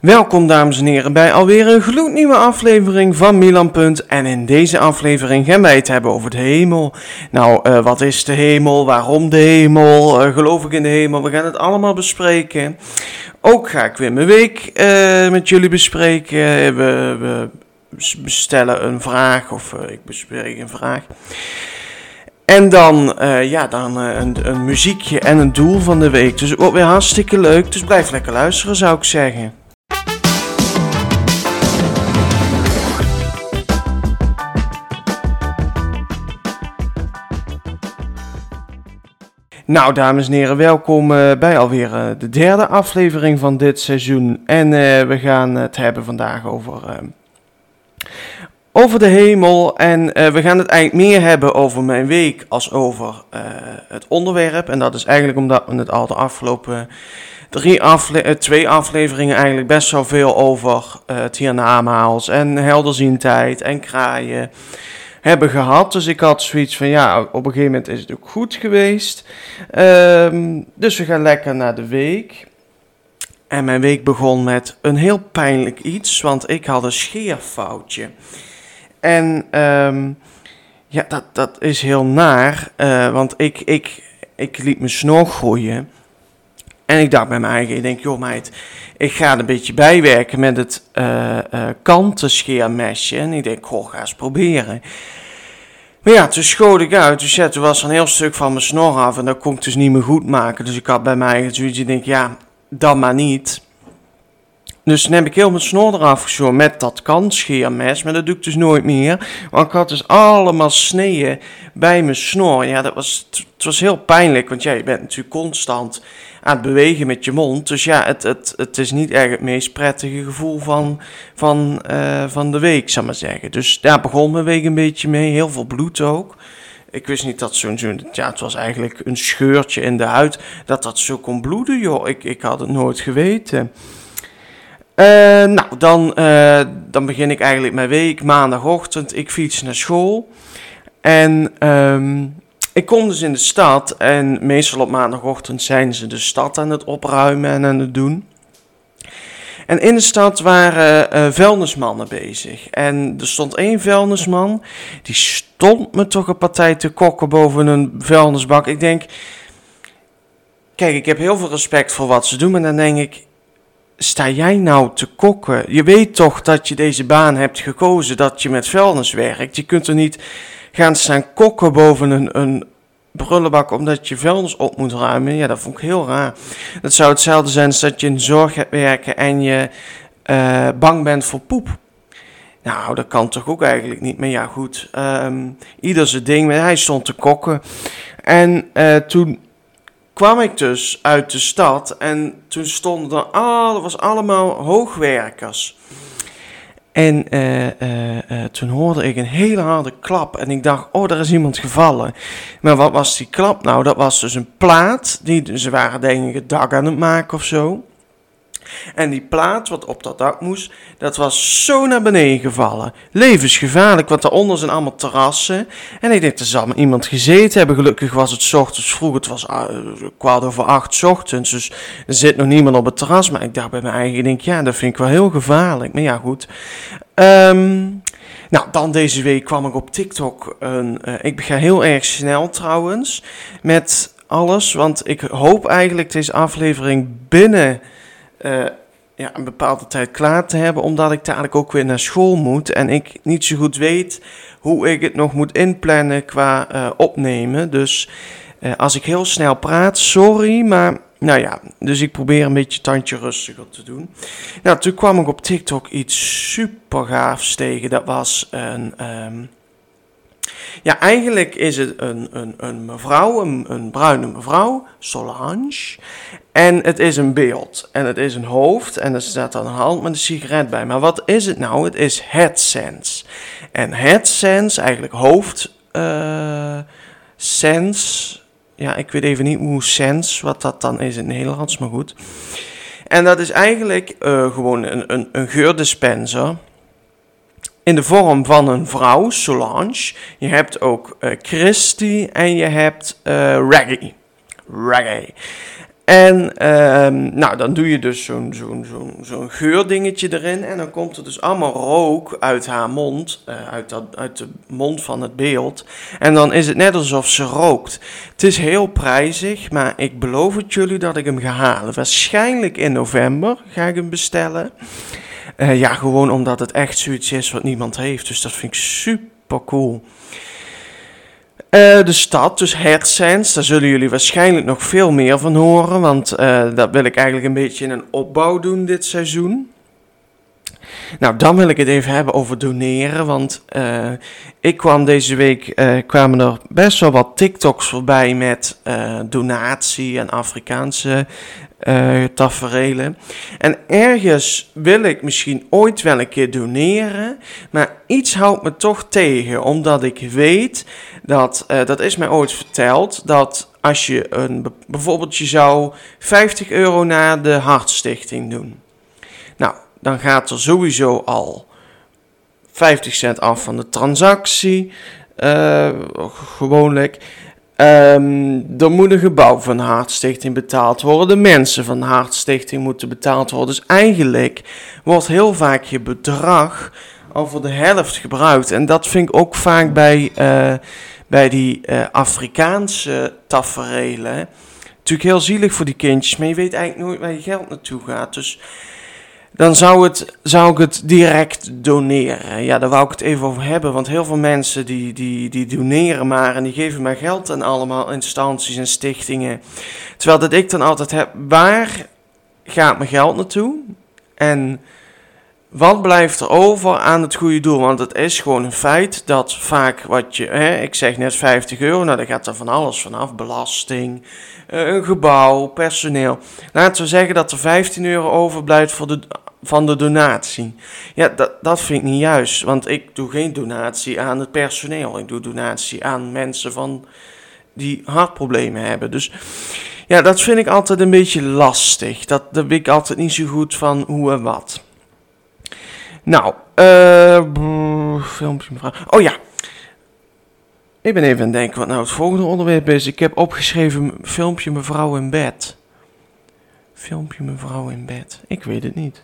Welkom dames en heren bij alweer een gloednieuwe aflevering van Milan Punt. En in deze aflevering gaan wij het hebben over de hemel. Nou, uh, wat is de hemel? Waarom de hemel? Uh, geloof ik in de hemel? We gaan het allemaal bespreken. Ook ga ik weer mijn week uh, met jullie bespreken. We, we stellen een vraag of ik bespreek een vraag. En dan, ja, dan een, een, muziekje en een doel van de week. Dus wordt weer hartstikke leuk. Dus blijf lekker luisteren, zou ik zeggen. Nou, dames en heren, welkom uh, bij alweer uh, de derde aflevering van dit seizoen. En uh, we gaan het hebben vandaag over, over de hemel. En we gaan het eigenlijk meer hebben over mijn week als over het onderwerp. En dat is eigenlijk omdat we het al de afgelopen drie afle twee afleveringen eigenlijk best wel veel over het hiernamaals en helderziendheid en kraaien hebben gehad. Dus ik had zoiets van, ja, op een gegeven moment is het ook goed geweest. Um, dus we gaan lekker naar de week. En mijn week begon met een heel pijnlijk iets, want ik had een scheerfoutje. En um, ja, dat, dat is heel naar, uh, want ik, ik, ik liet mijn snor groeien. En ik dacht bij mijn eigen, ik denk, joh meid, ik ga een beetje bijwerken met het uh, uh, kantenscheermesje. En ik denk, goh, ga eens proberen. Maar ja, toen schoot ik uit. Dus ja, toen was er een heel stuk van mijn snor af. En dat kon ik dus niet meer goed maken. Dus ik had bij mij zoiets, ik denk, ja, dan maar niet. Dus toen heb ik heel mijn snor eraf geschoren met dat kantscheermes. Maar dat doe ik dus nooit meer. Want ik had dus allemaal sneeën bij mijn snor. Ja, dat was, het was heel pijnlijk. Want ja, je bent natuurlijk constant aan het bewegen met je mond. Dus ja, het, het, het is niet echt het meest prettige gevoel van, van, uh, van de week, zal maar zeggen. Dus daar begon mijn week een beetje mee. Heel veel bloed ook. Ik wist niet dat zo'n, zo ja, het was eigenlijk een scheurtje in de huid, dat dat zo kon bloeden, joh. Ik, ik had het nooit geweten. Uh, nou, dan, uh, dan begin ik eigenlijk mijn week, maandagochtend. Ik fiets naar school. En um, ik kom dus in de stad en meestal op maandagochtend zijn ze de stad aan het opruimen en aan het doen. En in de stad waren uh, vuilnismannen bezig. En er stond één vuilnisman, die stond me toch een partij te kokken boven een vuilnisbak. Ik denk, kijk, ik heb heel veel respect voor wat ze doen, maar dan denk ik, sta jij nou te kokken? Je weet toch dat je deze baan hebt gekozen, dat je met vuilnis werkt. Je kunt er niet gaan staan kokken boven een, een brullenbak omdat je vuilnis op moet ruimen. Ja, dat vond ik heel raar. Dat zou hetzelfde zijn als dat je in zorg hebt werken en je uh, bang bent voor poep. Nou, dat kan toch ook eigenlijk niet. Maar ja, goed. Um, ieder zijn ding. Hij stond te kokken. En uh, toen kwam ik dus uit de stad. En toen stonden er al, was allemaal hoogwerkers. En uh, uh, uh, toen hoorde ik een hele harde klap. En ik dacht, oh, daar is iemand gevallen. Maar wat was die klap nou? Dat was dus een plaat. Die, ze waren denk ik het dak aan het maken of zo. En die plaat wat op dat dak moest, dat was zo naar beneden gevallen. Levensgevaarlijk, want daaronder zijn allemaal terrassen. En ik denk, er zal iemand gezeten hebben. Gelukkig was het ochtends vroeg, het was uh, kwart over acht ochtends. Dus er zit nog niemand op het terras. Maar ik dacht bij mijn eigen, denk, ja, dat vind ik wel heel gevaarlijk. Maar ja, goed. Um, nou, dan deze week kwam ik op TikTok. Een, uh, ik ga heel erg snel trouwens met alles. Want ik hoop eigenlijk deze aflevering binnen uh, ja, een bepaalde tijd klaar te hebben, omdat ik dadelijk ook weer naar school moet en ik niet zo goed weet hoe ik het nog moet inplannen qua uh, opnemen. Dus uh, als ik heel snel praat, sorry, maar nou ja, dus ik probeer een beetje tandje rustiger te doen. Nou, toen kwam ik op TikTok iets super gaafs tegen. Dat was een. Um, ja, eigenlijk is het een, een, een mevrouw, een, een bruine mevrouw, Solange. En het is een beeld. En het is een hoofd. En er staat dan een hand met een sigaret bij. Maar wat is het nou? Het is headsense. En headsense, eigenlijk hoofd. Uh, sense. Ja, ik weet even niet hoe sense, wat dat dan is in het Nederlands, maar goed. En dat is eigenlijk uh, gewoon een, een, een geurdispenser in de vorm van een vrouw, Solange. Je hebt ook uh, Christy en je hebt uh, Reggae. Reggae. En ehm, nou, dan doe je dus zo'n zo'n zo'n geurdingetje erin. En dan komt er dus allemaal rook uit haar mond, uh, uit, dat, uit de mond van het beeld. En dan is het net alsof ze rookt. Het is heel prijzig, maar ik beloof het jullie dat ik hem ga halen. Waarschijnlijk in november ga ik hem bestellen. Uh, ja, gewoon omdat het echt zoiets is wat niemand heeft. Dus dat vind ik super cool. Uh, de stad, dus Hersens, daar zullen jullie waarschijnlijk nog veel meer van horen, want uh, dat wil ik eigenlijk een beetje in een opbouw doen dit seizoen. Nou, dan wil ik het even hebben over doneren, want uh, ik kwam deze week, kwamen er best wel wat TikToks voorbij met donatie en Afrikaanse taferelen. En ergens wil ik misschien ooit wel een keer doneren, maar iets houdt me toch tegen, omdat ik weet dat, dat is mij ooit verteld, dat als je een, bijvoorbeeld je zou 50 euro naar de Hartstichting doen. Dan gaat er sowieso al 50 cent af van de transactie, uh, gewoonlijk. Um, er moet een gebouw van de Hartstichting betaald worden. De mensen van de Hartstichting moeten betaald worden. Dus eigenlijk wordt heel vaak je bedrag voor de helft gebruikt. En dat vind ik ook vaak bij, uh, bij die uh, Afrikaanse taferelen. Natuurlijk heel zielig voor die kindjes, maar je weet eigenlijk nooit waar je geld naartoe gaat. Dus dan zou, het, zou ik het direct doneren. Ja, daar wou ik het even over hebben. Want heel veel mensen die, die, die doneren maar en die geven maar geld aan allemaal instanties en stichtingen. Terwijl dat ik dan altijd heb, waar gaat mijn geld naartoe? En wat blijft er over aan het goede doel? Want het is gewoon een feit dat vaak wat je, hè, ik zeg net 50 euro, nou daar gaat er van alles vanaf. Belasting, eh, een gebouw, personeel. Laten we zeggen dat er 15 euro overblijft voor de van de donatie. Ja, dat, dat vind ik niet juist, want ik doe geen donatie aan het personeel. Ik doe donatie aan mensen van die hartproblemen hebben. Dus ja, dat vind ik altijd een beetje lastig. Dat, dat weet ik altijd niet zo goed van hoe en wat. Nou, uh, filmpje mevrouw. Oh ja. Ik ben even aan het denken wat nou het volgende onderwerp is. Ik heb opgeschreven filmpje mevrouw in bed. Filmpje mevrouw in bed. Ik weet het niet.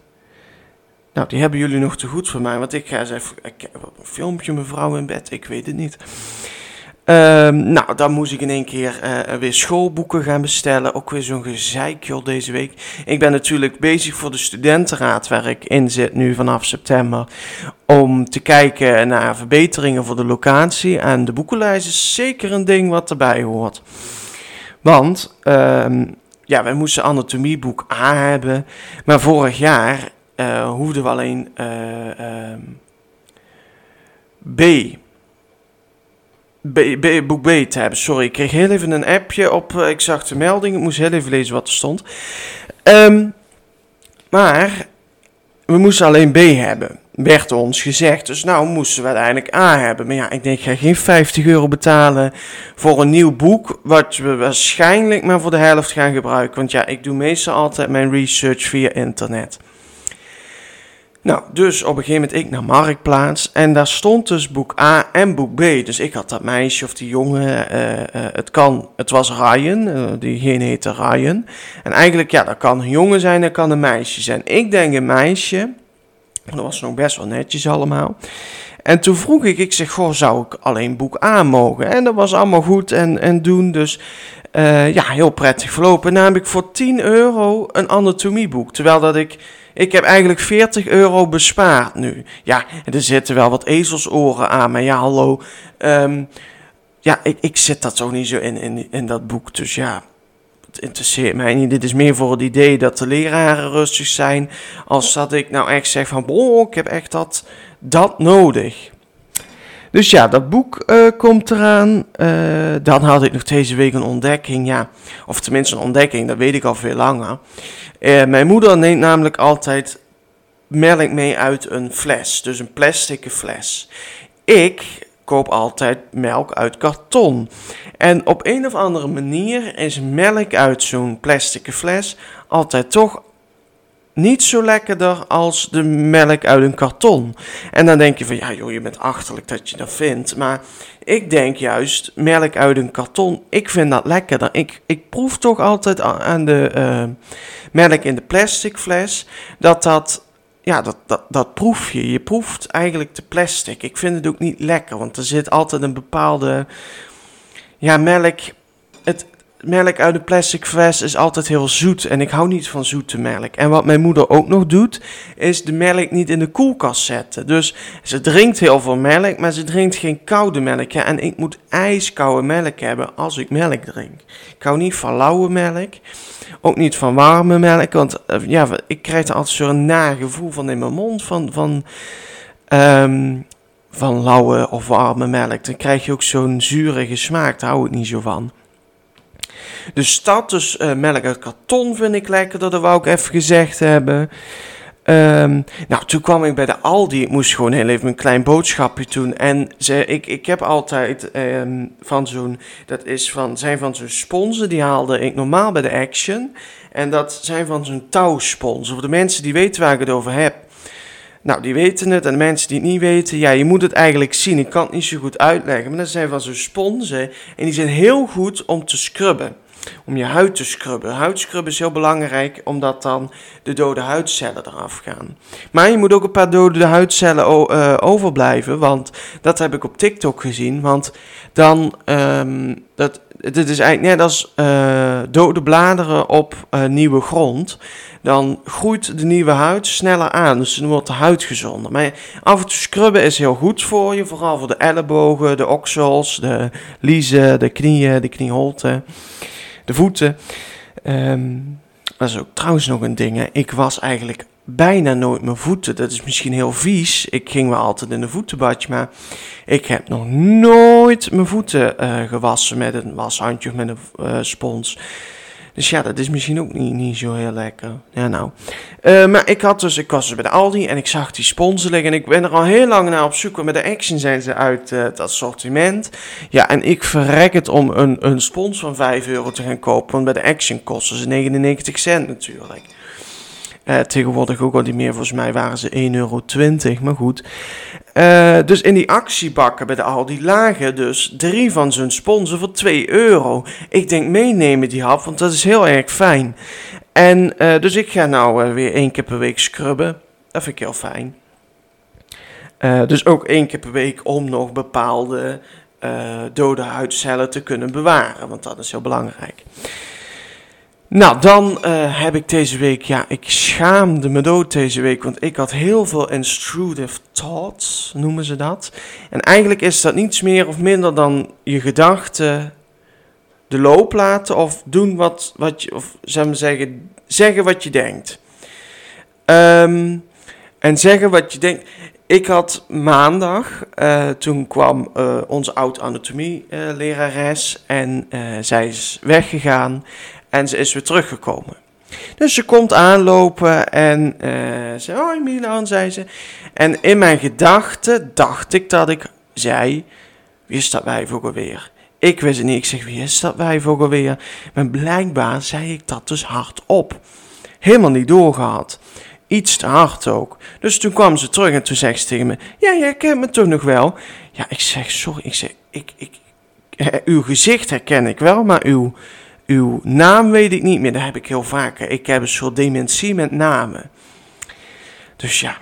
Nou, die hebben jullie nog te goed voor mij, want ik ga eens even... Filmpje mevrouw in bed, ik weet het niet. Um, nou, dan moest ik in één keer uh, weer schoolboeken gaan bestellen. Ook weer zo'n gezeik, deze week. Ik ben natuurlijk bezig voor de studentenraad waar ik in zit nu vanaf september. Om te kijken naar verbeteringen voor de locatie. En de boekenlijst is zeker een ding wat erbij hoort. Want, um, ja, wij moesten anatomieboek A hebben. Maar vorig jaar uh, hoefden we alleen uh, um, B. B, B, boek B te hebben. Sorry, ik kreeg heel even een appje op. Uh, ik zag de melding. Ik moest heel even lezen wat er stond. Um, maar we moesten alleen B hebben. Werd ons gezegd. Dus nou moesten we uiteindelijk A hebben. Maar ja, ik denk, ik ga geen 50 euro betalen voor een nieuw boek. Wat we waarschijnlijk maar voor de helft gaan gebruiken. Want ja, ik doe meestal altijd mijn research via internet. Nou, dus op een gegeven moment ik naar Marktplaats en daar stond dus boek A en boek B. Dus ik had dat meisje of die jongen, uh, uh, het kan, het was Ryan, uh, diegene heette Ryan. En eigenlijk, ja, dat kan een jongen zijn, dat kan een meisje zijn. Ik denk een meisje, dat was nog best wel netjes allemaal. En toen vroeg ik, ik zeg, goh, zou ik alleen boek A mogen? En dat was allemaal goed en, en doen, dus ja, heel prettig verlopen. Heb ik voor 10 euro een anatomie-boek, terwijl dat ik ik heb eigenlijk 40 euro bespaard nu. Ja, er zitten wel wat ezelsoren aan, maar ja, hallo. Um, ja, ik, ik zit dat zo niet zo in, in, in dat boek. Dus ja, het interesseert mij niet. Dit is meer voor het idee dat de leraren rustig zijn. Als dat ik nou echt zeg van, oh, ik heb echt dat, dat nodig. Dus ja, dat boek uh, komt eraan. Uh, dan had ik nog deze week een ontdekking. Ja, of tenminste een ontdekking, dat weet ik al veel langer. Uh, mijn moeder neemt namelijk altijd melk mee uit een fles. Dus een plastic fles. Ik koop altijd melk uit karton. En op een of andere manier is melk uit zo'n plastic fles altijd toch niet zo lekkerder als de melk uit een karton. En dan denk je van, ja joh, je bent achterlijk dat je dat vindt. Maar ik denk juist, melk uit een karton, ik vind dat lekkerder. Ik, ik proef toch altijd aan de uh, melk in de plastic fles, dat dat, ja, dat, dat, dat proef je. Je proeft eigenlijk de plastic. Ik vind het ook niet lekker, want er zit altijd een bepaalde, ja, melk... Melk uit de plastic fles is altijd heel zoet. En ik hou niet van zoete melk. En wat mijn moeder ook nog doet, is de melk niet in de koelkast zetten. Dus ze drinkt heel veel melk, maar ze drinkt geen koude melk. En ik moet ijskoude melk hebben als ik melk drink. Ik hou niet van lauwe melk. Ook niet van warme melk. Want eh, ja, ik krijg er altijd zo'n nagevoel van in mijn mond. Van, van, um, van lauwe of warme melk. Dan krijg je ook zo'n zurige smaak. Daar hou ik niet zo van. Dus status uh, melk uit karton vind ik lekker, dat wou ik even gezegd hebben. Ehm, nou, toen kwam ik bij de Aldi. Ik moest gewoon heel even een klein boodschapje doen. En ze, ik, ik heb altijd ehm, van zo'n. Dat is van, zijn van zo'n sponsen. Die haalde ik normaal bij de Action. En dat zijn van zo'n touwspons. Voor de mensen die weten waar ik het over heb. Nou, die weten het. En de mensen die het niet weten, ja, je moet het eigenlijk zien. Ik kan het niet zo goed uitleggen. Maar dat zijn van zo'n sponsen. En die zijn heel goed om te scrubben om je huid te scrubben. Huidscrubben is heel belangrijk, omdat dan de dode huidcellen eraf gaan. Maar je moet ook een paar dode huidcellen uh, overblijven, want dat heb ik op TikTok gezien. Want dan, um, dat, dit is eigenlijk net als uh, dode bladeren op uh, nieuwe grond. Dan groeit de nieuwe huid sneller aan, dus dan wordt de huid gezonder. Maar af en toe scrubben is heel goed voor je, vooral voor de ellebogen, de oksels, de liezen, de knieën, de knieholten de voeten. Um, dat is ook trouwens nog een ding. Hè. Ik was eigenlijk bijna nooit mijn voeten. Dat is misschien heel vies. Ik ging wel altijd in een voetenbadje, maar ik heb nog nooit mijn voeten uh, gewassen met een washandje of met een uh, spons. Dus ja, dat is misschien ook niet, niet zo heel lekker. Ja, nou. Uh, maar ik had dus, ik was dus bij de Aldi en ik zag die sponsen liggen. En ik ben er al heel lang naar op zoek. Met de Action zijn ze uit uh, het assortiment. Ja, en ik verrek het om een, een spons van 5 euro te gaan kopen. Want bij de Action kosten ze 99 cent natuurlijk. Uh, tegenwoordig ook al die meer, volgens mij waren ze 1,20 euro. Maar goed. Uh, dus in die actiebakken bij de Aldi lagen dus drie van zijn sponsen voor 2 euro. Ik denk meenemen die hap, want dat is heel erg fijn. En uh, dus ik ga nou weer één keer per week scrubben. Dat vind ik heel fijn. dus ook één keer per week om nog bepaalde dode huidcellen te kunnen bewaren. Want dat is heel belangrijk. Nou, dan uh, heb ik deze week, ja, ik schaamde me dood deze week, want ik had heel veel intrusive thoughts, noemen ze dat. En eigenlijk is dat niets meer of minder dan je gedachten de loop laten of doen wat, wat je, of zeg maar zeggen, zeggen wat je denkt. Um, en zeggen wat je denkt. Ik had maandag, uh, toen kwam uh, onze oud-anatomie-lerares en zij is weggegaan. En ze is weer teruggekomen. Dus ze komt aanlopen en uh, ze, hoi Milan, zei ze. En in mijn gedachten dacht ik dat ik zei, wie is dat wijf ook alweer? Ik wist het niet, ik zeg, wie is dat wijf ook alweer? Maar blijkbaar zei ik dat dus hardop. Helemaal niet doorgehad. Iets te hard ook. Dus toen kwam ze terug en toen zegt ze tegen me, ja, jij kent me toch nog wel? Ja, ik zeg, sorry, ik zeg, ik, ik, uw gezicht herken ik wel, maar uw uw naam weet ik niet meer. Dat heb ik heel vaak. Ik heb een soort dementie met namen. Dus ja,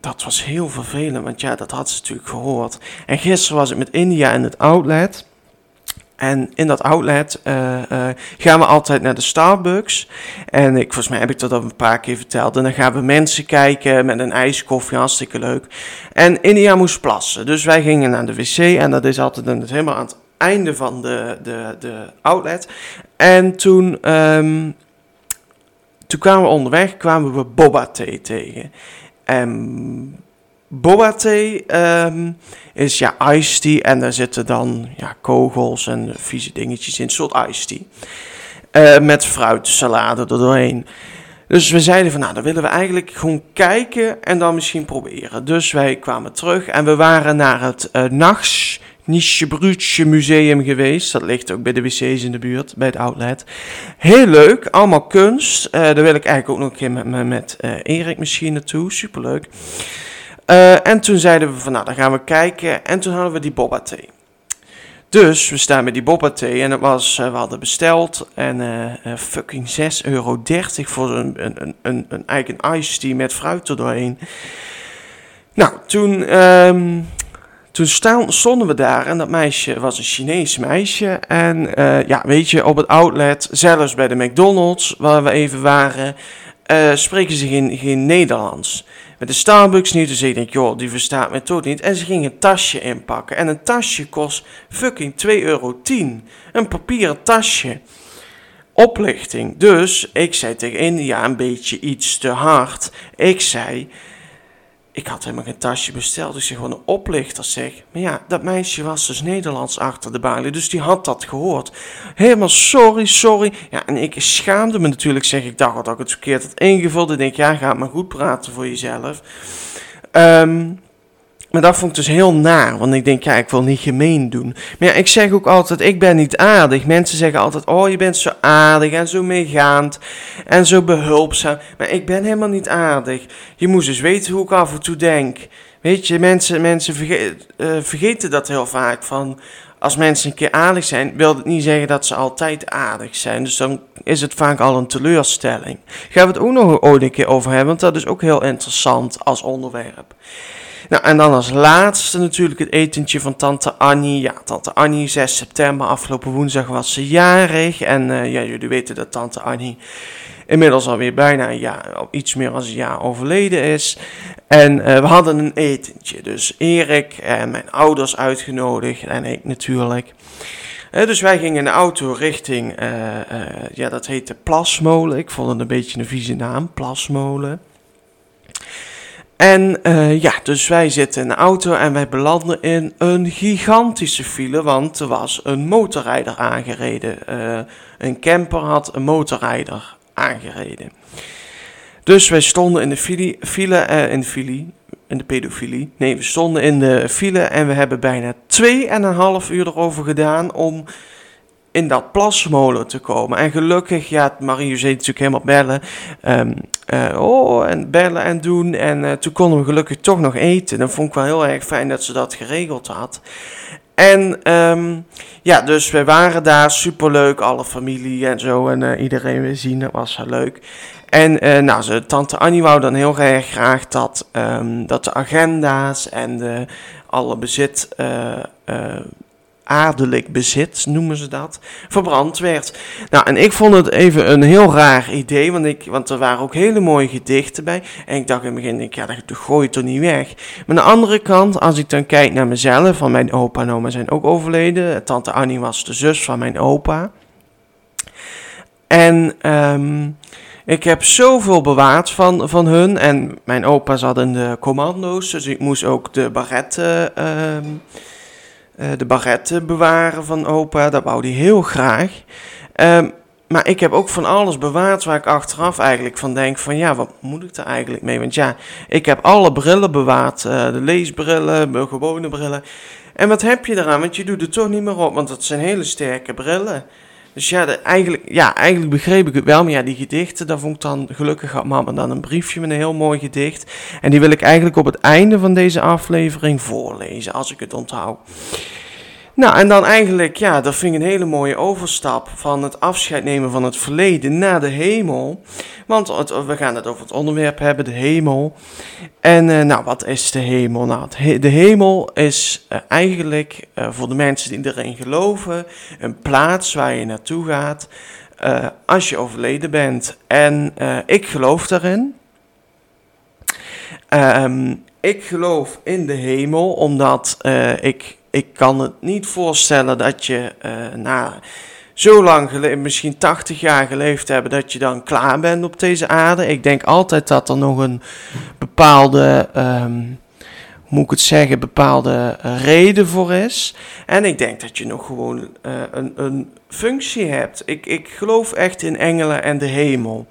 dat was heel vervelend. Want ja, dat had ze natuurlijk gehoord. En gisteren was ik met India in het outlet. En in dat outlet uh, uh, gaan we altijd naar de Starbucks. En ik, volgens mij heb ik dat al een paar keer verteld. En dan gaan we mensen kijken met een ijskoffie, hartstikke leuk. En India moest plassen. Dus wij gingen naar de wc. En dat is altijd helemaal aan het einde van de, de, de outlet. En toen, um, toen kwamen we onderweg, kwamen we boba thee tegen. En boba thee um, is ja iced tea en daar zitten dan ja, kogels en vieze dingetjes in, soort iced tea. Uh, met fruitsalade er doorheen. Dus we zeiden van, nou, dan willen we eigenlijk gewoon kijken en dan misschien proberen. Dus wij kwamen terug en we waren naar het uh, nachts Niche Brutje Museum geweest. Dat ligt ook bij de wc's in de buurt, bij het outlet. Heel leuk, allemaal kunst. Uh, daar wil ik eigenlijk ook nog een keer met, met, uh, Erik misschien naartoe. Superleuk. Uh, en toen zeiden we van, nou, dan gaan we kijken. En toen hadden we die boba thee. Dus we staan met die boba thee en het was, we hadden besteld en fucking 6,30 euro voor een, een, een, een, eigen ice tea met fruit er doorheen. Nou, toen um, toen stonden we daar en dat meisje was een Chinees meisje. En uh, ja, weet je, op het outlet, zelfs bij de McDonald's, waar we even waren, uh, spreken ze geen, geen Nederlands. Met de Starbucks niet, dus ik denk, joh, die verstaat mij toch niet. En ze ging een tasje inpakken. En een tasje kost fucking 2,10 euro. Een papieren tasje. Oplichting. Dus ik zei tegen India een beetje iets te hard. Ik zei, ik had helemaal geen tasje besteld, dus ik gewoon een oplichter zeg. Maar ja, dat meisje was dus Nederlands achter de balie, dus die had dat gehoord. Helemaal sorry, sorry. Ja, en ik schaamde me natuurlijk, zeg ik dacht dat ik het verkeerd had ingevuld. Ik denk, ja, ga maar goed praten voor jezelf. Um, maar dat vond ik dus heel naar, want ik denk, ja, ik wil niet gemeen doen. Maar ja, ik zeg ook altijd, ik ben niet aardig. Mensen zeggen altijd, oh, je bent zo aardig en zo meegaand en zo behulpzaam. Maar ik ben helemaal niet aardig. Je moest dus weten hoe ik af en toe denk. Weet je, mensen, mensen uh, vergeten dat heel vaak van... Als mensen een keer aardig zijn, wil het niet zeggen dat ze altijd aardig zijn. Dus dan is het vaak al een teleurstelling. Gaan we het ook nog ooit een keer over hebben, want dat is ook heel interessant als onderwerp. Nou, en dan als laatste natuurlijk het etentje van tante Annie. Ja, tante Annie, 6 september, afgelopen woensdag was ze jarig. En uh, ja, jullie weten dat tante Annie inmiddels alweer bijna een jaar, iets meer dan een jaar overleden is. En uh, we hadden een etentje. Dus Erik en mijn ouders uitgenodigd en ik natuurlijk. Uh, dus wij gingen in de auto richting, ja dat heette Plasmolen. Ik vond het een beetje een vieze naam, Plasmolen. En uh, ja, dus wij zitten in de auto en wij belanden in een gigantische file, want er was een motorrijder aangereden. Uh, een camper had een motorrijder aangereden. Dus wij stonden in de file, file uh, in de file, in de pedofilie. Nee, we stonden in de file en we hebben bijna 2,5 uur erover gedaan om in dat plasmolen te komen. En gelukkig, ja, Marie zei natuurlijk helemaal bellen. Um, uh, oh, en bellen en doen. En uh, toen konden we gelukkig toch nog eten. Dat vond ik wel heel erg fijn dat ze dat geregeld had. En um, ja, dus we waren daar superleuk, alle familie en zo. En uh, iedereen weer zien, dat was wel leuk. En nou, ze, tante Annie wou dan heel erg graag dat, um, dat de agenda's en de, alle bezit adellijk bezit, noemen ze dat, verbrand werd. Nou, en ik vond het even een heel raar idee, want, ik, want er waren ook hele mooie gedichten bij. En ik dacht in het begin, ik, ja, dat gooi je toch niet weg. Maar aan de andere kant, als ik dan kijk naar mezelf, van mijn opa en oma zijn ook overleden. Tante Annie was de zus van mijn opa. En um, ik heb zoveel bewaard van, van hun. En mijn opa zat in de commando's, dus ik moest ook de barretten... Uh, de baguette bewaren van opa. Dat wou hij heel graag. Um, maar ik heb ook van alles bewaard waar ik achteraf eigenlijk van denk van ja, wat moet ik er eigenlijk mee? Want ja, ik heb alle brillen bewaard. Uh, de leesbrillen, mijn gewone brillen. En wat heb je eraan? Want je doet het toch niet meer op, want dat zijn hele sterke brillen. Dus ja, eigenlijk, ja, eigenlijk begreep ik het wel. Maar ja, die gedichten, daar vond ik dan gelukkig had mama dan een briefje met een heel mooi gedicht. En die wil ik eigenlijk op het einde van deze aflevering voorlezen, als ik het onthoud. Nou, en dan eigenlijk, ja, dat vind een hele mooie overstap van het afscheid nemen van het verleden naar de hemel. Want we gaan het over het onderwerp hebben, de hemel. En uh, nou, wat is de hemel? Nou, de hemel is uh, eigenlijk uh, voor de mensen die erin geloven een plaats waar je naartoe gaat als je overleden bent. En ik geloof daarin. Um, ik geloof in de hemel omdat ik ik kan het niet voorstellen dat je uh, na zo lang misschien 80 jaar geleefd hebben, dat je dan klaar bent op deze aarde. Ik denk altijd dat er nog een bepaalde, um, moet ik het zeggen, bepaalde reden voor is. En ik denk dat je nog gewoon uh, een, een functie hebt. Ik, ik geloof echt in engelen en de hemel.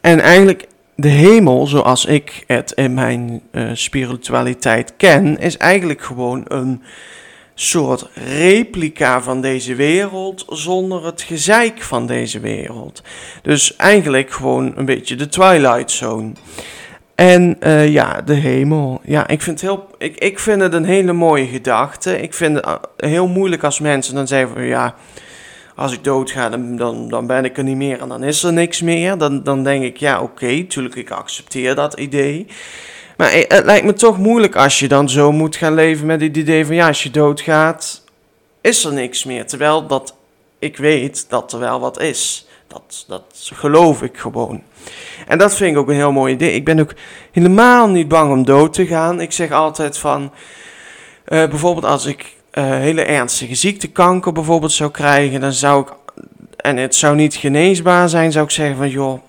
En eigenlijk de hemel, zoals ik het in mijn uh, spiritualiteit ken, is eigenlijk gewoon een soort replica van deze wereld zonder het gezeik van deze wereld. Dus eigenlijk gewoon een beetje de Twilight Zone. En uh, ja, de hemel. Ja, ik vind, het heel, ik, ik vind het een hele mooie gedachte. Ik vind het eh, heel moeilijk als mensen dan zeggen van ja, als ik dood ga, dan, dan, dan ben ik er niet meer en dan is er niks meer. Dan, dan denk ik ja, oké, okay, tuurlijk, ik accepteer dat idee. Maar het lijkt me toch moeilijk als je dan zo moet gaan leven met het idee van ja, als je doodgaat, is er niks meer. Terwijl dat ik weet dat er wel wat is. Dat, dat geloof ik gewoon. En dat vind ik ook een heel mooi idee. Ik ben ook helemaal niet bang om dood te gaan. Ik zeg altijd van, uh, bijvoorbeeld als ik hele ernstige ziekte, kanker bijvoorbeeld zou krijgen, dan zou ik, en het zou niet geneesbaar zijn, zou ik zeggen van joh,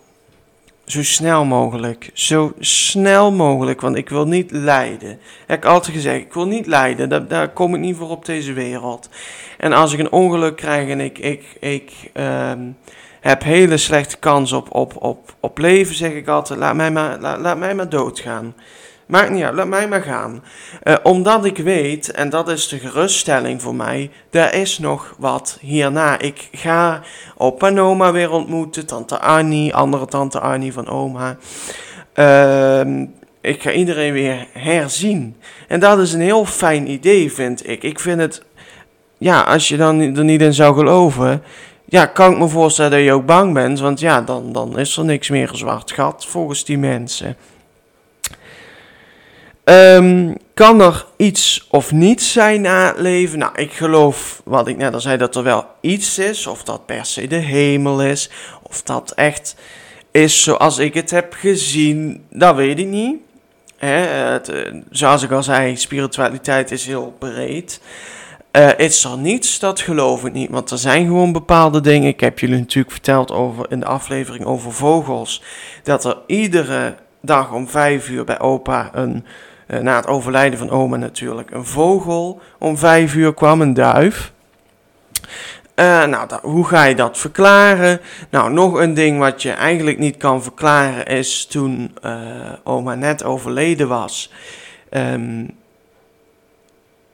zo snel mogelijk. Zo snel mogelijk, want ik wil niet lijden. Heb ik altijd gezegd, ik wil niet lijden. Daar, daar kom ik niet voor op deze wereld. En als ik een ongeluk krijg en ik, ik, ik um, heb hele slechte kans op, op, op, op leven, zeg ik altijd, laat mij maar, laat, laat mij maar doodgaan. Maakt niet uit, laat mij maar gaan. Uh, omdat ik weet, en dat is de geruststelling voor mij, er is nog wat hierna. Ik ga opa en oma weer ontmoeten, tante Annie, andere tante Annie van oma. Uh, ik ga iedereen weer herzien. En dat is een heel fijn idee, vind ik. Ik vind het, ja, als je dan er niet in zou geloven, ja, kan ik me voorstellen dat je ook bang bent, want ja, dan, dan is er niks meer een zwart gat volgens die mensen. Um, kan er iets of niets zijn na leven? Nou, ik geloof, wat ik net al zei, dat er wel iets is. Of dat per se de hemel is. Of dat echt is zoals ik het heb gezien. Dat weet ik niet. het, eh, zoals ik al zei, spiritualiteit is heel breed. Uh, is er niets, dat geloof ik niet. Want er zijn gewoon bepaalde dingen. Ik heb jullie natuurlijk verteld over in de aflevering over vogels. Dat er iedere dag om vijf uur bij opa een na het overlijden van oma natuurlijk, een vogel om vijf uur kwam, een duif. Uh, nou, hoe ga je dat verklaren? Nou, nog een ding wat je eigenlijk niet kan verklaren is toen uh, oma net overleden was. Um,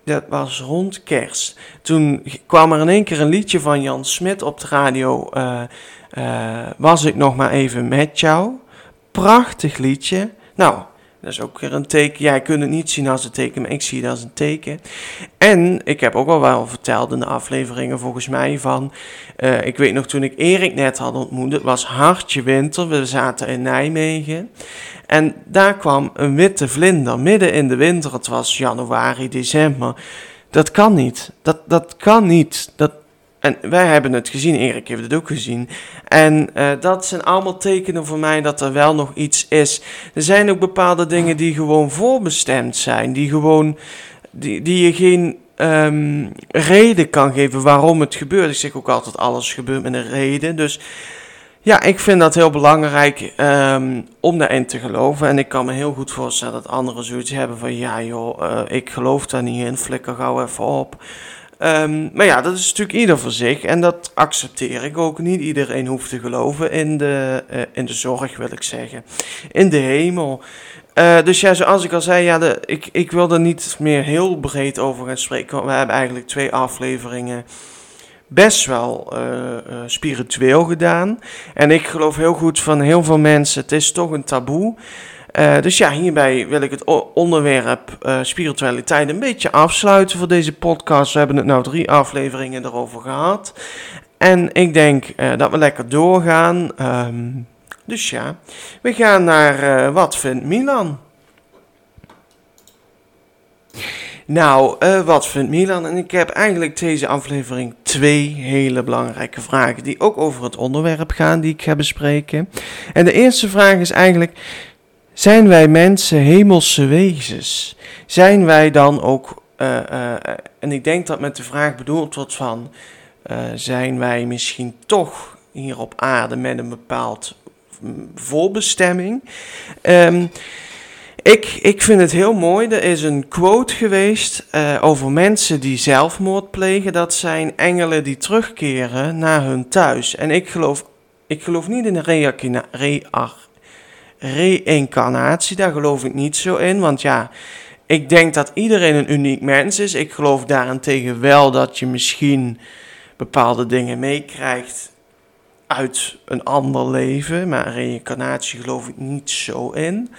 dat was rond kerst. Toen kwam er in één keer een liedje van Jan Smit op de radio. Was ik nog maar even met jou? Prachtig liedje. Nou, dat is ook weer een teken. Jij kunt het niet zien als een teken, maar ik zie het als een teken. En ik heb ook al wel verteld in de afleveringen volgens mij van... Uh, ik weet nog toen ik Erik net had ontmoet, het was hartje winter. We zaten in Nijmegen. En daar kwam een witte vlinder midden in de winter. Het was januari, december. Dat kan niet. Dat, dat kan niet. Dat, en wij hebben het gezien, Erik heeft het ook gezien. En uh, dat zijn allemaal tekenen voor mij dat er wel nog iets is. Er zijn ook bepaalde dingen die gewoon voorbestemd zijn, die gewoon, die, die je geen um, reden kan geven waarom het gebeurt. Ik zeg ook altijd, alles gebeurt met een reden. Dus ja, ik vind dat heel belangrijk um, om daarin te geloven. En ik kan me heel goed voorstellen dat anderen zoiets hebben van, ja joh, uh, ik geloof daar niet in, flikker gauw even op. Um, maar ja, dat is natuurlijk ieder voor zich en dat accepteer ik ook. Niet iedereen hoeft te geloven in de, uh, in de zorg, wil ik zeggen. In de hemel. Uh, dus ja, zoals ik al zei, ja, de, ik, ik wil er niet meer heel breed over gaan spreken. Want we hebben eigenlijk twee afleveringen best wel uh, spiritueel gedaan. En ik geloof heel goed van heel veel mensen, het is toch een taboe. Uh, dus ja, hierbij wil ik het onderwerp uh, spiritualiteit een beetje afsluiten voor deze podcast. We hebben het nou drie afleveringen erover gehad. En ik denk uh, dat we lekker doorgaan. Um, dus ja, we gaan naar wat vindt Milan? Nou, wat vindt Milan? En ik heb eigenlijk deze aflevering twee hele belangrijke vragen die ook over het onderwerp gaan die ik ga bespreken. En de eerste vraag is eigenlijk zijn wij mensen hemelse wezens? Zijn wij dan ook, uh, uh, en ik denk dat met de vraag bedoeld wordt van, uh, zijn wij misschien toch hier op aarde met een bepaald voorbestemming? Um, ik, ik vind het heel mooi. Er is een quote geweest over mensen die zelfmoord plegen. Dat zijn engelen die terugkeren naar hun thuis. En ik geloof, ik geloof niet in een reactie reïncarnatie. Daar geloof ik niet zo in, want ja, ik denk dat iedereen een uniek mens is. Ik geloof daarentegen wel dat je misschien bepaalde dingen meekrijgt uit een ander leven, maar reïncarnatie geloof ik niet zo in.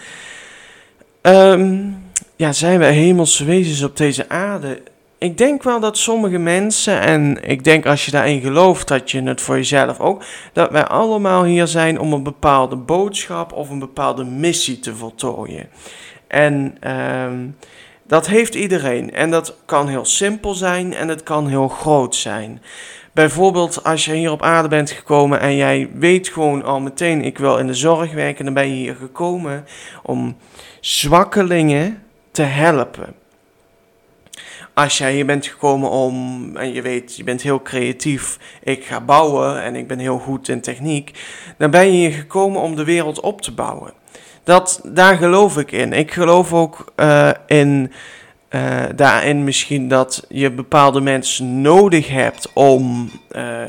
Ehm, ja, zijn wij hemelse wezens op deze aarde? Ik denk wel dat sommige mensen, en ik denk als je daarin gelooft dat je het voor jezelf ook, dat wij allemaal hier zijn om een bepaalde boodschap of een bepaalde missie te voltooien. En ehm, dat heeft iedereen. En dat kan heel simpel zijn en het kan heel groot zijn. Bijvoorbeeld als je hier op aarde bent gekomen en jij weet gewoon al meteen, ik wil in de zorg werken, dan ben je hier gekomen om zwakkelingen te helpen. Als jij hier bent gekomen om, en je weet, je bent heel creatief, ik ga bouwen en ik ben heel goed in techniek, dan ben je hier gekomen om de wereld op te bouwen. Dat, daar geloof ik in. Ik geloof ook uh, in uh, daarin misschien dat je bepaalde mensen nodig hebt om uh,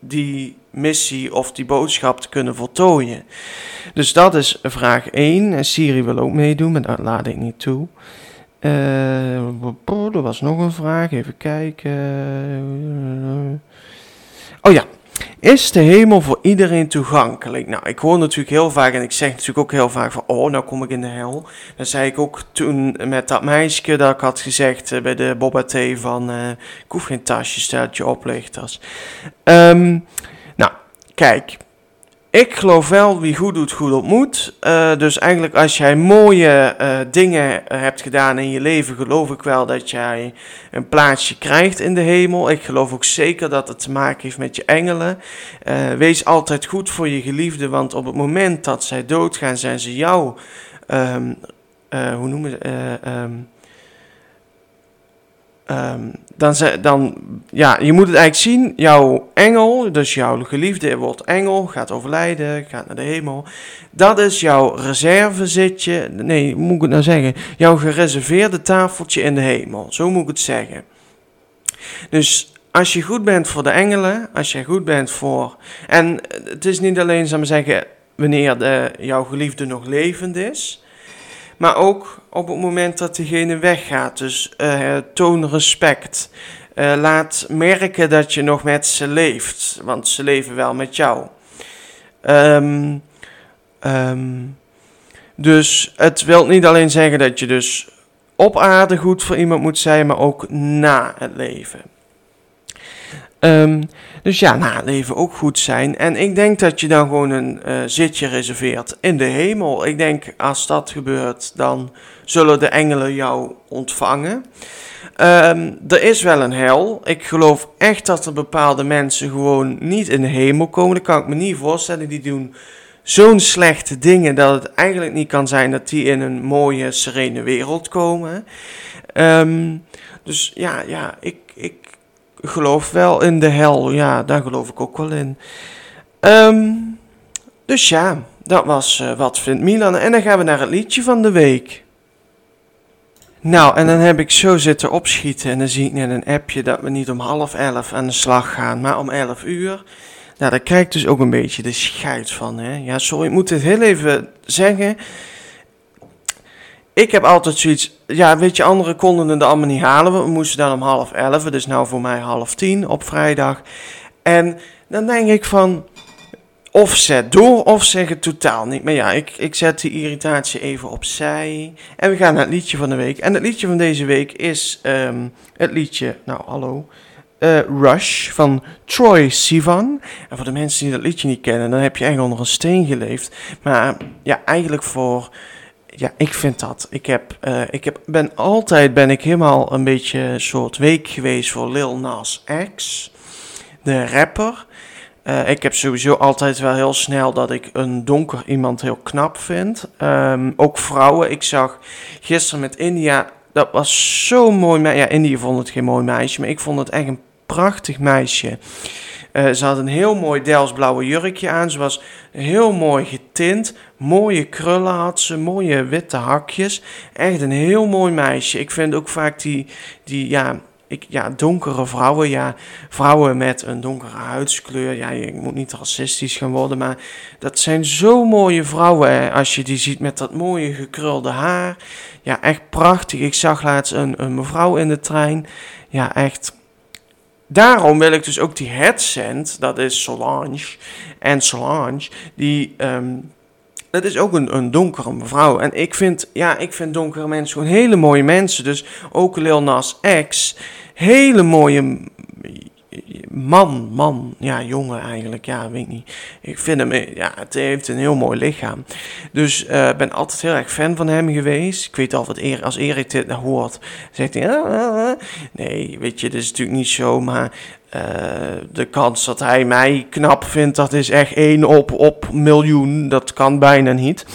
die missie of die boodschap te kunnen voltooien. Dus dat is vraag 1. Siri wil ook meedoen, maar dat laat ik niet toe. Uh, er was nog een vraag, even kijken. Oh ja, is de hemel voor iedereen toegankelijk? Nou, ik hoor natuurlijk heel vaak en ik zeg natuurlijk ook heel vaak van, oh, nou kom ik in de hel. Dat zei ik ook toen met dat meisje dat ik had gezegd eh, bij de Boba Thee van, uh, ik hoef geen tasje, steltje oplichters. Um, nou, kijk, ik geloof wel, wie goed doet, goed ontmoet. Uh, dus eigenlijk als jij mooie uh, dingen hebt gedaan in je leven, geloof ik wel dat jij een plaatsje krijgt in de hemel. Ik geloof ook zeker dat het te maken heeft met je engelen. Wees altijd goed voor je geliefde, want op het moment dat zij doodgaan, zijn ze jou, um, hoe noemen ze, um, Um, dan, dan, ja, je moet het eigenlijk zien, jouw engel, dus jouw geliefde wordt engel, gaat overlijden, gaat naar de hemel. Dat is jouw reservezitje, nee, hoe moet ik het nou zeggen? Jouw gereserveerde tafeltje in de hemel, zo moet ik het zeggen. Dus als je goed bent voor de engelen, als je goed bent voor... En het is niet alleen, zou maar zeggen, wanneer de, jouw geliefde nog levend is... Maar ook op het moment dat diegene weggaat. Dus uh, toon respect. Uh, laat merken dat je nog met ze leeft. Want ze leven wel met jou. Um, um, dus het wil niet alleen zeggen dat je dus op aarde goed voor iemand moet zijn, maar ook na het leven. Um, dus ja, na het leven ook goed zijn. En ik denk dat je dan gewoon een uh, zitje reserveert in de hemel. Ik denk als dat gebeurt, dan zullen de engelen jou ontvangen. Um, er is wel een hel. Ik geloof echt dat er bepaalde mensen gewoon niet in de hemel komen. Dat kan ik me niet voorstellen. Die doen zo'n slechte dingen dat het eigenlijk niet kan zijn dat die in een mooie, serene wereld komen. Um, dus ja, ja ik, ik geloof wel in de hel. Ja, daar geloof ik ook wel in. Um, dus ja, dat was uh, wat vindt Milan. En dan gaan we naar het liedje van de week. Nou, en dan heb ik zo zitten opschieten en dan zie ik net een appje dat we niet om half elf aan de slag gaan, maar om elf uur. Nou, daar krijg dus ook een beetje de scheid van. Hè? Ja, sorry, ik moet het heel even zeggen. Ik heb altijd zoiets, ja, weet je, anderen konden het allemaal niet halen. We moesten dan om half elf, dus nou voor mij half tien op vrijdag. En dan denk ik van, of zet door of zeg het totaal niet. Maar ja, ik, ik zet die irritatie even opzij. En we gaan naar het liedje van de week. En het liedje van deze week is um, het liedje, nou hallo, uh, Rush van Troy Sivan. En voor de mensen die dat liedje niet kennen, dan heb je echt onder een steen geleefd. Maar ja, eigenlijk voor ja, ik vind dat. Ik, heb, uh, ik heb, ben altijd ben ik helemaal een beetje een soort week geweest voor Lil Nas X, de rapper. Uh, ik heb sowieso altijd wel heel snel dat ik een donker iemand heel knap vind. Um, ook vrouwen. Ik zag gisteren met India, dat was zo mooi. Ja, India vond het geen mooi meisje, maar ik vond het echt een prachtig meisje. Uh, ze had een heel mooi Delsblauwe jurkje aan. Ze was heel mooi getint. Mooie krullen had ze. Mooie witte hakjes. Echt een heel mooi meisje. Ik vind ook vaak die, die ja, ik, ja, donkere vrouwen, ja, vrouwen met een donkere huidskleur. Ja, je moet niet racistisch gaan worden, maar dat zijn zo mooie vrouwen. Als je die ziet met dat mooie gekrulde haar. Ja, echt prachtig. Ik zag laatst een, een mevrouw in de trein. Ja, echt. Daarom wil ik dus ook die headset, dat is Solange. En Solange, die. ehm, dat is ook een, een donkere mevrouw. En ik vind, ja, ik vind donkere mensen gewoon hele mooie mensen. Dus ook Lil Nas X, hele mooie man, man, ja, jongen eigenlijk, ja, weet ik niet. Ik vind hem, eh, ja, het heeft een heel mooi lichaam. Dus ik ben altijd heel erg fan van hem geweest. Ik weet al wat als Erik dit nou hoort, zegt hij, "Ah, ah, ah." nee, weet je, dat is natuurlijk niet zo, maar eh, de kans dat hij mij knap vindt, dat is echt 1 op, op miljoen. Dat kan bijna niet.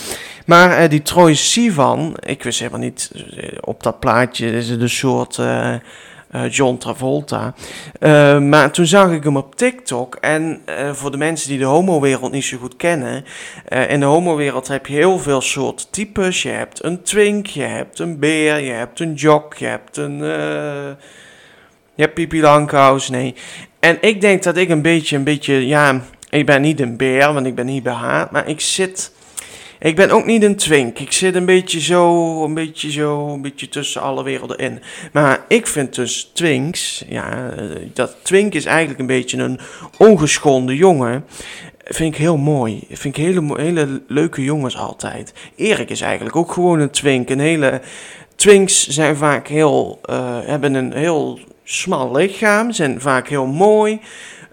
Maar eh, die Troy Sivan, ik wist helemaal niet, eh, op dat plaatje is het een soort eh, eh, John Travolta. Eh, maar toen zag ik hem op TikTok. En eh, voor de mensen die de homowereld niet zo goed kennen. eh, in de homowereld heb je heel veel soorten types. Je hebt een twink, je hebt een beer, je hebt een jock, je hebt een... eh, je hebt Pipi nee. En ik denk dat ik een beetje, een beetje, ja, ik ben niet een beer, want ik ben niet behaard, maar ik zit, ik ben ook niet een twink. Ik zit een beetje zo, een beetje zo, een beetje tussen alle werelden in. Maar ik vind dus twinks, ja, eh, dat twink is eigenlijk een beetje een ongeschonden jongen. Vind ik heel mooi. Vind ik hele, hele leuke jongens altijd. Erik is eigenlijk ook gewoon een twink. Een hele... Twinks zijn vaak heel... eh, hebben een heel smal lichaam. Zijn vaak heel mooi.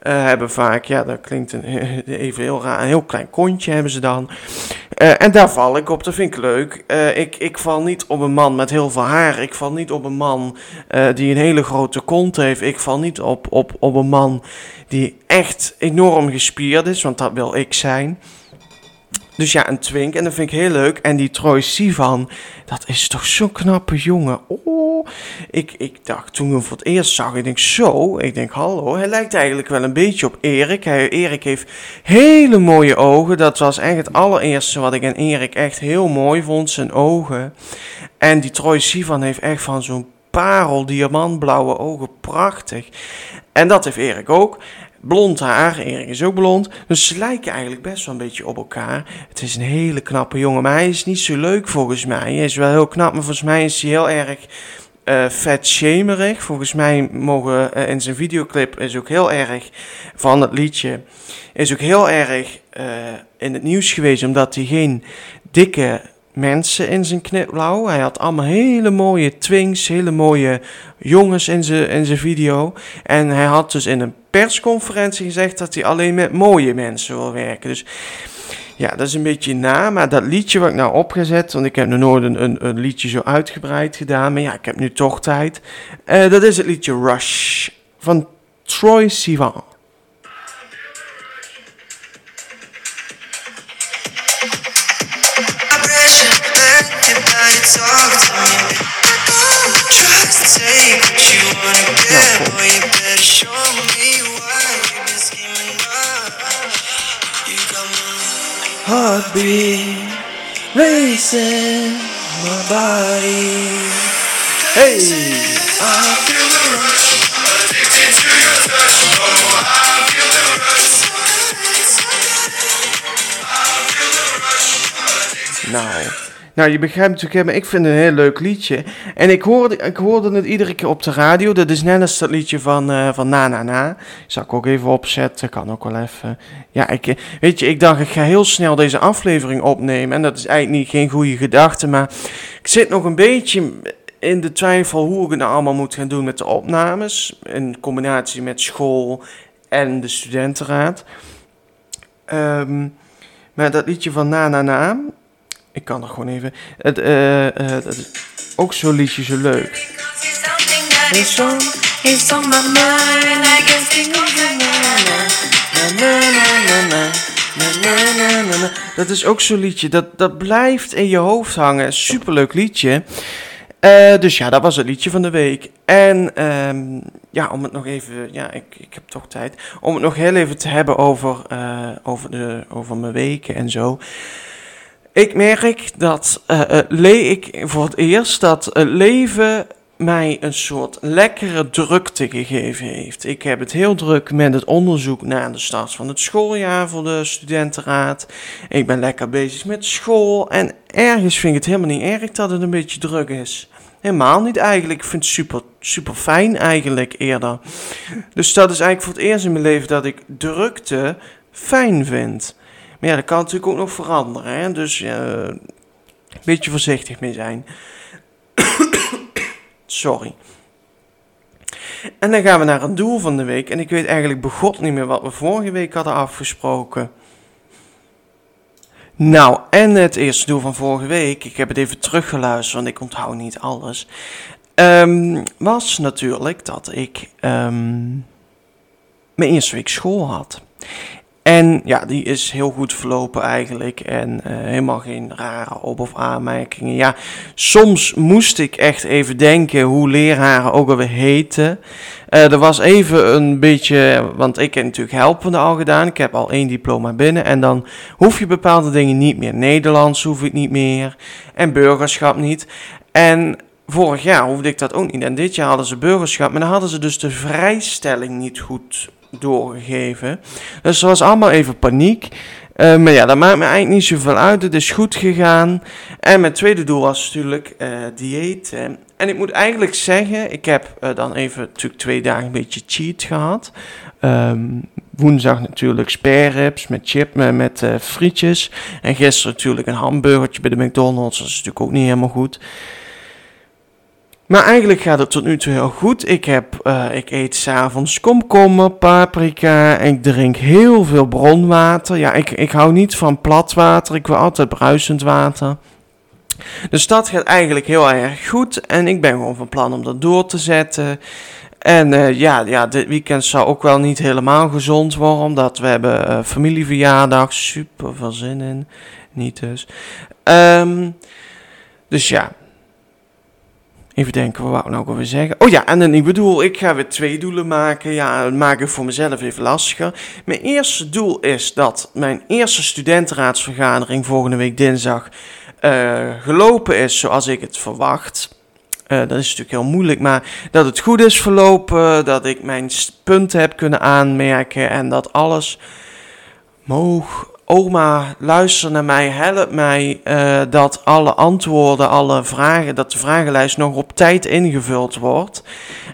Eh, hebben vaak... Ja, dat klinkt een, even heel raar. Een heel klein kontje hebben ze dan. Eh, en daar val ik op. Dat vind ik leuk. Eh, ik, ik val niet op een man met heel veel haar. Ik val niet op een man die een hele grote kont heeft. Ik val niet op, op, op een man die echt enorm gespierd is, want dat wil ik zijn. Dus ja, een twink. En dat vind ik heel leuk. En die Troy Sivan, dat is toch zo'n knappe jongen. Oh, ik, ik dacht toen ik hem voor het eerst zag, ik denk zo. Ik denk, hallo, hij lijkt eigenlijk wel een beetje op Erik. Hij, Erik heeft hele mooie ogen. Dat was echt het allereerste wat ik aan Erik echt heel mooi vond, zijn ogen. En die Troy Sivan heeft echt van zo'n parel, diamantblauwe ogen, prachtig. En dat heeft Erik ook. Blond haar, Erik is ook blond. Dus ze lijken eigenlijk best wel een beetje op elkaar. Het is een hele knappe jongen, maar hij is niet zo leuk volgens mij. Hij is wel heel knap, maar volgens mij is hij heel erg eh vetshamerig. Volgens mij mogen eh, in zijn videoclip is ook heel erg van het liedje. Is ook heel erg eh, in het nieuws geweest omdat hij geen dikke mensen in zijn knipblauw. Hij had allemaal hele mooie twinks, hele mooie jongens in zijn, in zijn video. En hij had dus in een persconferentie gezegd dat hij alleen met mooie mensen wil werken. Dus ja, dat is een beetje na. Maar dat liedje wat ik nou opgezet, want ik heb nog nooit een, een, een liedje zo uitgebreid gedaan. Maar ja, ik heb nu toch tijd. Eh, dat is het liedje Rush van Troy Sivan. Heartbeat racing my body. Hey! I feel the rush. Addicted to your touch, oh, I feel the rush. Nou, nou, je begrijpt natuurlijk, maar ik vind het een heel leuk liedje. En ik hoorde, ik hoorde het iedere keer op de radio. Dat is net als dat liedje van, eh, van Na Na Na. Zal ik ook even opzetten, kan ook wel even. Ja, ik, eh, weet je, ik dacht ik ga heel snel deze aflevering opnemen. En dat is eigenlijk niet geen goede gedachte, maar ik zit nog een beetje in de twijfel hoe ik het nou allemaal moet gaan doen met de opnames. In combinatie met school en de studentenraad. Ehm, maar dat liedje van Na Na Na... Ik kan er gewoon even. Het, eh, eh, uh, is ook zo'n liedje zo leuk. Dat is ook zo'n liedje. Dat, dat blijft in je hoofd hangen. Superleuk liedje. Eh, dus ja, dat was het liedje van de week. En ehm, ja, om het nog even, ja, ik, ik heb toch tijd. Om het nog heel even te hebben over, over, de, over mijn weken en zo. Ik merk dat eh, eh, le ik voor het eerst dat het leven mij een soort lekkere drukte gegeven heeft. Ik heb het heel druk met het onderzoek naar de start van het schooljaar voor de studentenraad. Ik ben lekker bezig met school en ergens vind ik het helemaal niet erg dat het een beetje druk is. Helemaal niet eigenlijk. Ik vind het super, super fijn eigenlijk eerder. Dus dat is eigenlijk voor het eerst in mijn leven dat ik drukte fijn vind. Maar ja, dat kan natuurlijk ook nog veranderen. Dus uh, een beetje voorzichtig mee zijn. Sorry. En dan gaan we naar een doel van de week. En ik weet eigenlijk begot niet meer wat we vorige week hadden afgesproken. Nou, en het eerste doel van vorige week, ik heb het even teruggeluisterd, want ik onthoud niet alles. Um, was natuurlijk dat ik um, mijn eerste week school had. En ja, die is heel goed verlopen eigenlijk. En uh, helemaal geen rare op- of aanmerkingen. Ja, soms moest ik echt even denken hoe leraren ook alweer heten. Uh, er was even een beetje, want ik heb natuurlijk helpende al gedaan. Ik heb al één diploma binnen. En dan hoef je bepaalde dingen niet meer. Nederlands hoef ik niet meer. En burgerschap niet. En vorig jaar hoefde ik dat ook niet. En dit jaar hadden ze burgerschap. Maar dan hadden ze dus de vrijstelling niet goed doorgegeven. Dus er was allemaal even paniek. Uh, maar ja, dat maakt me eigenlijk niet zoveel uit. Het is goed gegaan. En mijn tweede doel was natuurlijk uh, dieet. En ik moet eigenlijk zeggen, ik heb uh, dan even natuurlijk twee dagen een beetje cheat gehad. Um, woensdag natuurlijk spareribs met chip, met frietjes. En gisteren natuurlijk een hamburgertje bij de McDonald's. Dat is natuurlijk ook niet helemaal goed. Maar eigenlijk gaat het tot nu toe heel goed. Ik, heb, uh, ik eet s'avonds komkommer, paprika. Ik drink heel veel bronwater. Ja, ik, ik hou niet van plat water. Ik wil altijd bruisend water. Dus dat gaat eigenlijk heel erg goed. En ik ben gewoon van plan om dat door te zetten. En uh, ja, ja, dit weekend zou ook wel niet helemaal gezond worden. Omdat we hebben uh, familieverjaardag. Super veel zin in. Niet dus. Um, dus ja, Even denken, wat wou ik nou zeggen? Oh ja, en ik bedoel, ik ga weer twee doelen maken. Ja, dat maak ik voor mezelf even lastiger. Mijn eerste doel is dat mijn eerste studentenraadsvergadering volgende week dinsdag uh, gelopen is zoals ik het verwacht. Uh, dat is natuurlijk heel moeilijk, maar dat het goed is verlopen, dat ik mijn punten heb kunnen aanmerken en dat alles moog Oma, luister naar mij, help mij uh, dat alle antwoorden, alle vragen, dat de vragenlijst nog op tijd ingevuld wordt.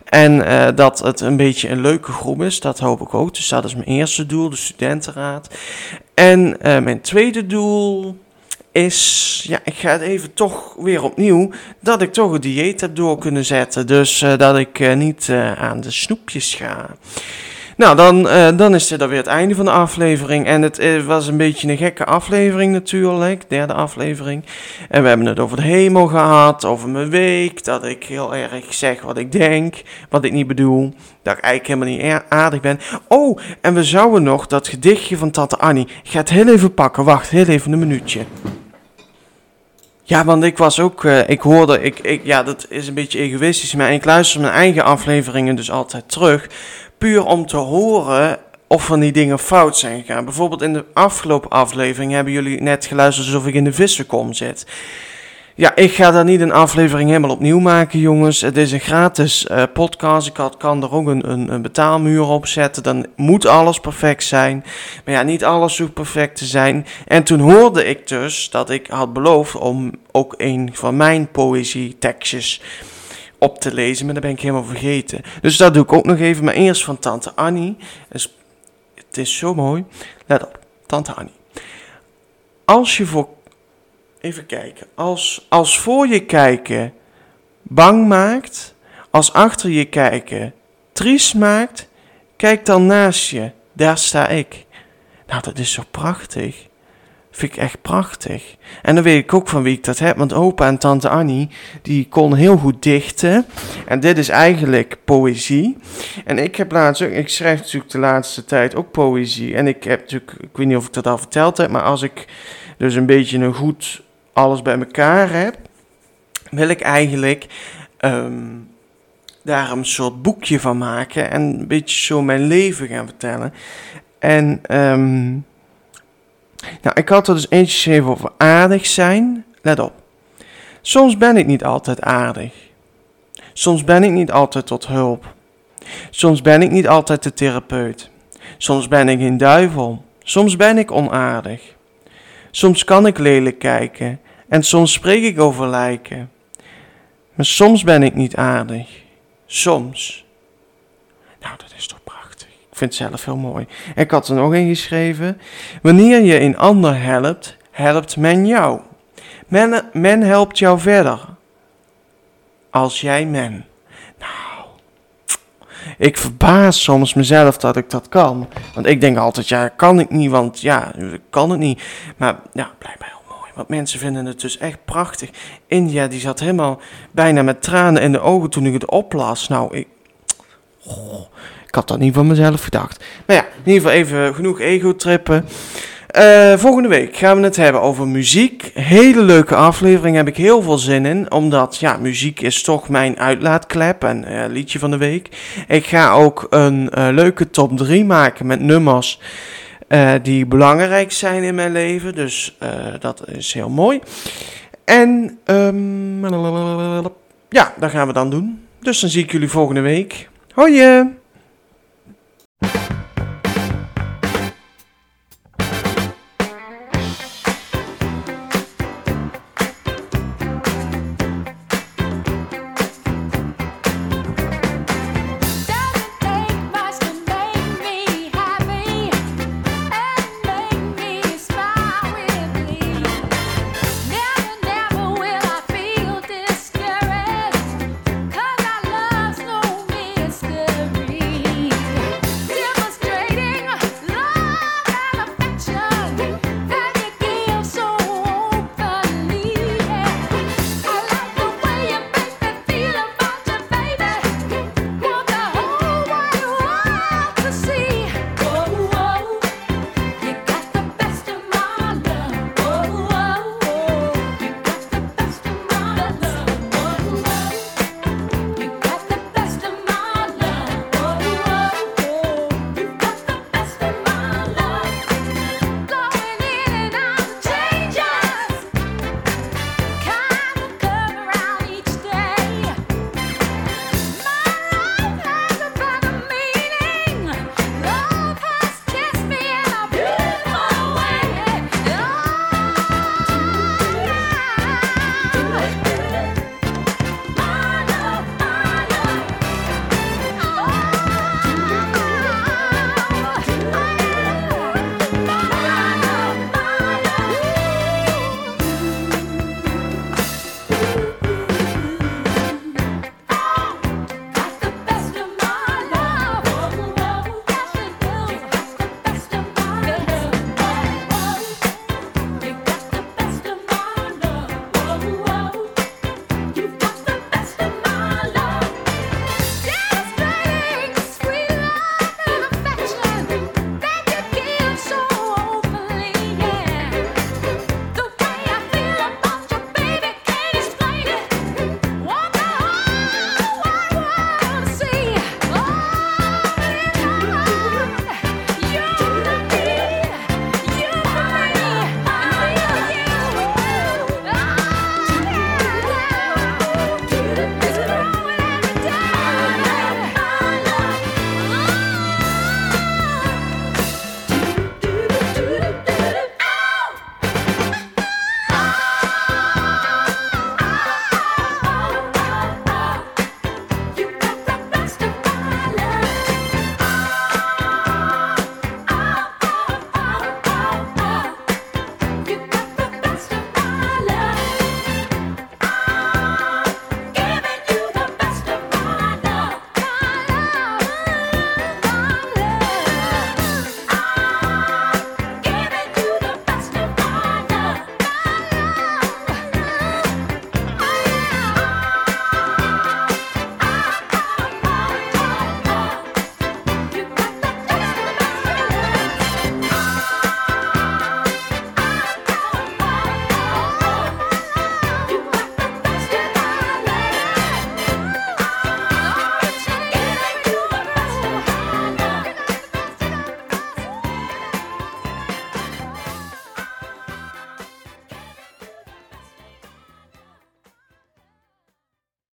En uh, dat het een beetje een leuke groep is, dat hoop ik ook. Dus dat is mijn eerste doel, de studentenraad. En uh, mijn tweede doel is, ja, ik ga het even toch weer opnieuw, dat ik toch een dieet heb door kunnen zetten. Dus dat ik niet aan de snoepjes ga. Nou, dan, uh, dan is dit alweer het einde van de aflevering. En het uh, was een beetje een gekke aflevering natuurlijk, derde aflevering. En we hebben het over de hemel gehad, over mijn week, dat ik heel erg zeg wat ik denk, wat ik niet bedoel. Dat ik eigenlijk helemaal niet aardig ben. Oh, en we zouden nog dat gedichtje van tante Annie. Ik ga het heel even pakken, wacht, heel even een minuutje. Ja, want ik was ook, uh, ik hoorde, ik, ik, ja, dat is een beetje egoïstisch, maar ik luister mijn eigen afleveringen dus altijd terug puur om te horen of van die dingen fout zijn gegaan. Bijvoorbeeld in de afgelopen aflevering hebben jullie net geluisterd alsof ik in de vissenkom zit. Ja, ik ga daar niet een aflevering helemaal opnieuw maken, jongens. Het is een gratis uh, podcast. Ik had, kan er ook een, een, een, betaalmuur op zetten. Dan moet alles perfect zijn. Maar ja, niet alles hoeft perfect te zijn. En toen hoorde ik dus dat ik had beloofd om ook een van mijn poëzie-tekstjes op te lezen, maar dat ben ik helemaal vergeten. Dus dat doe ik ook nog even. Maar eerst van Tante Annie. Het is zo mooi. Let op, Tante Annie. Als je voor. Even kijken. Als, als voor je kijken bang maakt. Als achter je kijken triest maakt. Kijk dan naast je. Daar sta ik. Nou, dat is zo prachtig. Vind ik echt prachtig. En dan weet ik ook van wie ik dat heb. Want opa en tante Annie, die kon heel goed dichten. En dit is eigenlijk poëzie. En ik heb laatst ook, ik schrijf natuurlijk de laatste tijd ook poëzie. En ik heb natuurlijk, ik weet niet of ik dat al verteld heb. Maar als ik dus een beetje een goed alles bij elkaar heb. Wil ik eigenlijk um, daar een soort boekje van maken. En een beetje zo mijn leven gaan vertellen. En... Um, nou, ik had er dus eentje geschreven over aardig zijn. Let op. Soms ben ik niet altijd aardig. Soms ben ik niet altijd tot hulp. Soms ben ik niet altijd de therapeut. Soms ben ik een duivel. Soms ben ik onaardig. Soms kan ik lelijk kijken en soms spreek ik over lijken. Maar soms ben ik niet aardig. Soms. Nou, dat is toch. Ik vind het zelf heel mooi. Ik had er nog een geschreven. Wanneer je een ander helpt, helpt men jou. Men, men helpt jou verder. Als jij men. Nou, ik verbaas soms mezelf dat ik dat kan. Want ik denk altijd, ja, kan ik niet, want ja, kan het niet. Maar ja, blijkbaar heel mooi. Want mensen vinden het dus echt prachtig. India, die zat helemaal bijna met tranen in de ogen toen ik het oplas. Nou, ik... Oh, ik had dat niet van mezelf gedacht. Maar ja, in ieder geval even genoeg ego-trippen. Uh, volgende week gaan we het hebben over muziek. Hele leuke aflevering, heb ik heel veel zin in. Omdat, ja, muziek is toch mijn uitlaatklep en uh, liedje van de week. Ik ga ook een uh, leuke top 3 maken met nummers die belangrijk zijn in mijn leven. Dus dat is heel mooi. En, um, ja, dat gaan we dan doen. Dus dan zie ik jullie volgende week. Hoi! Bye.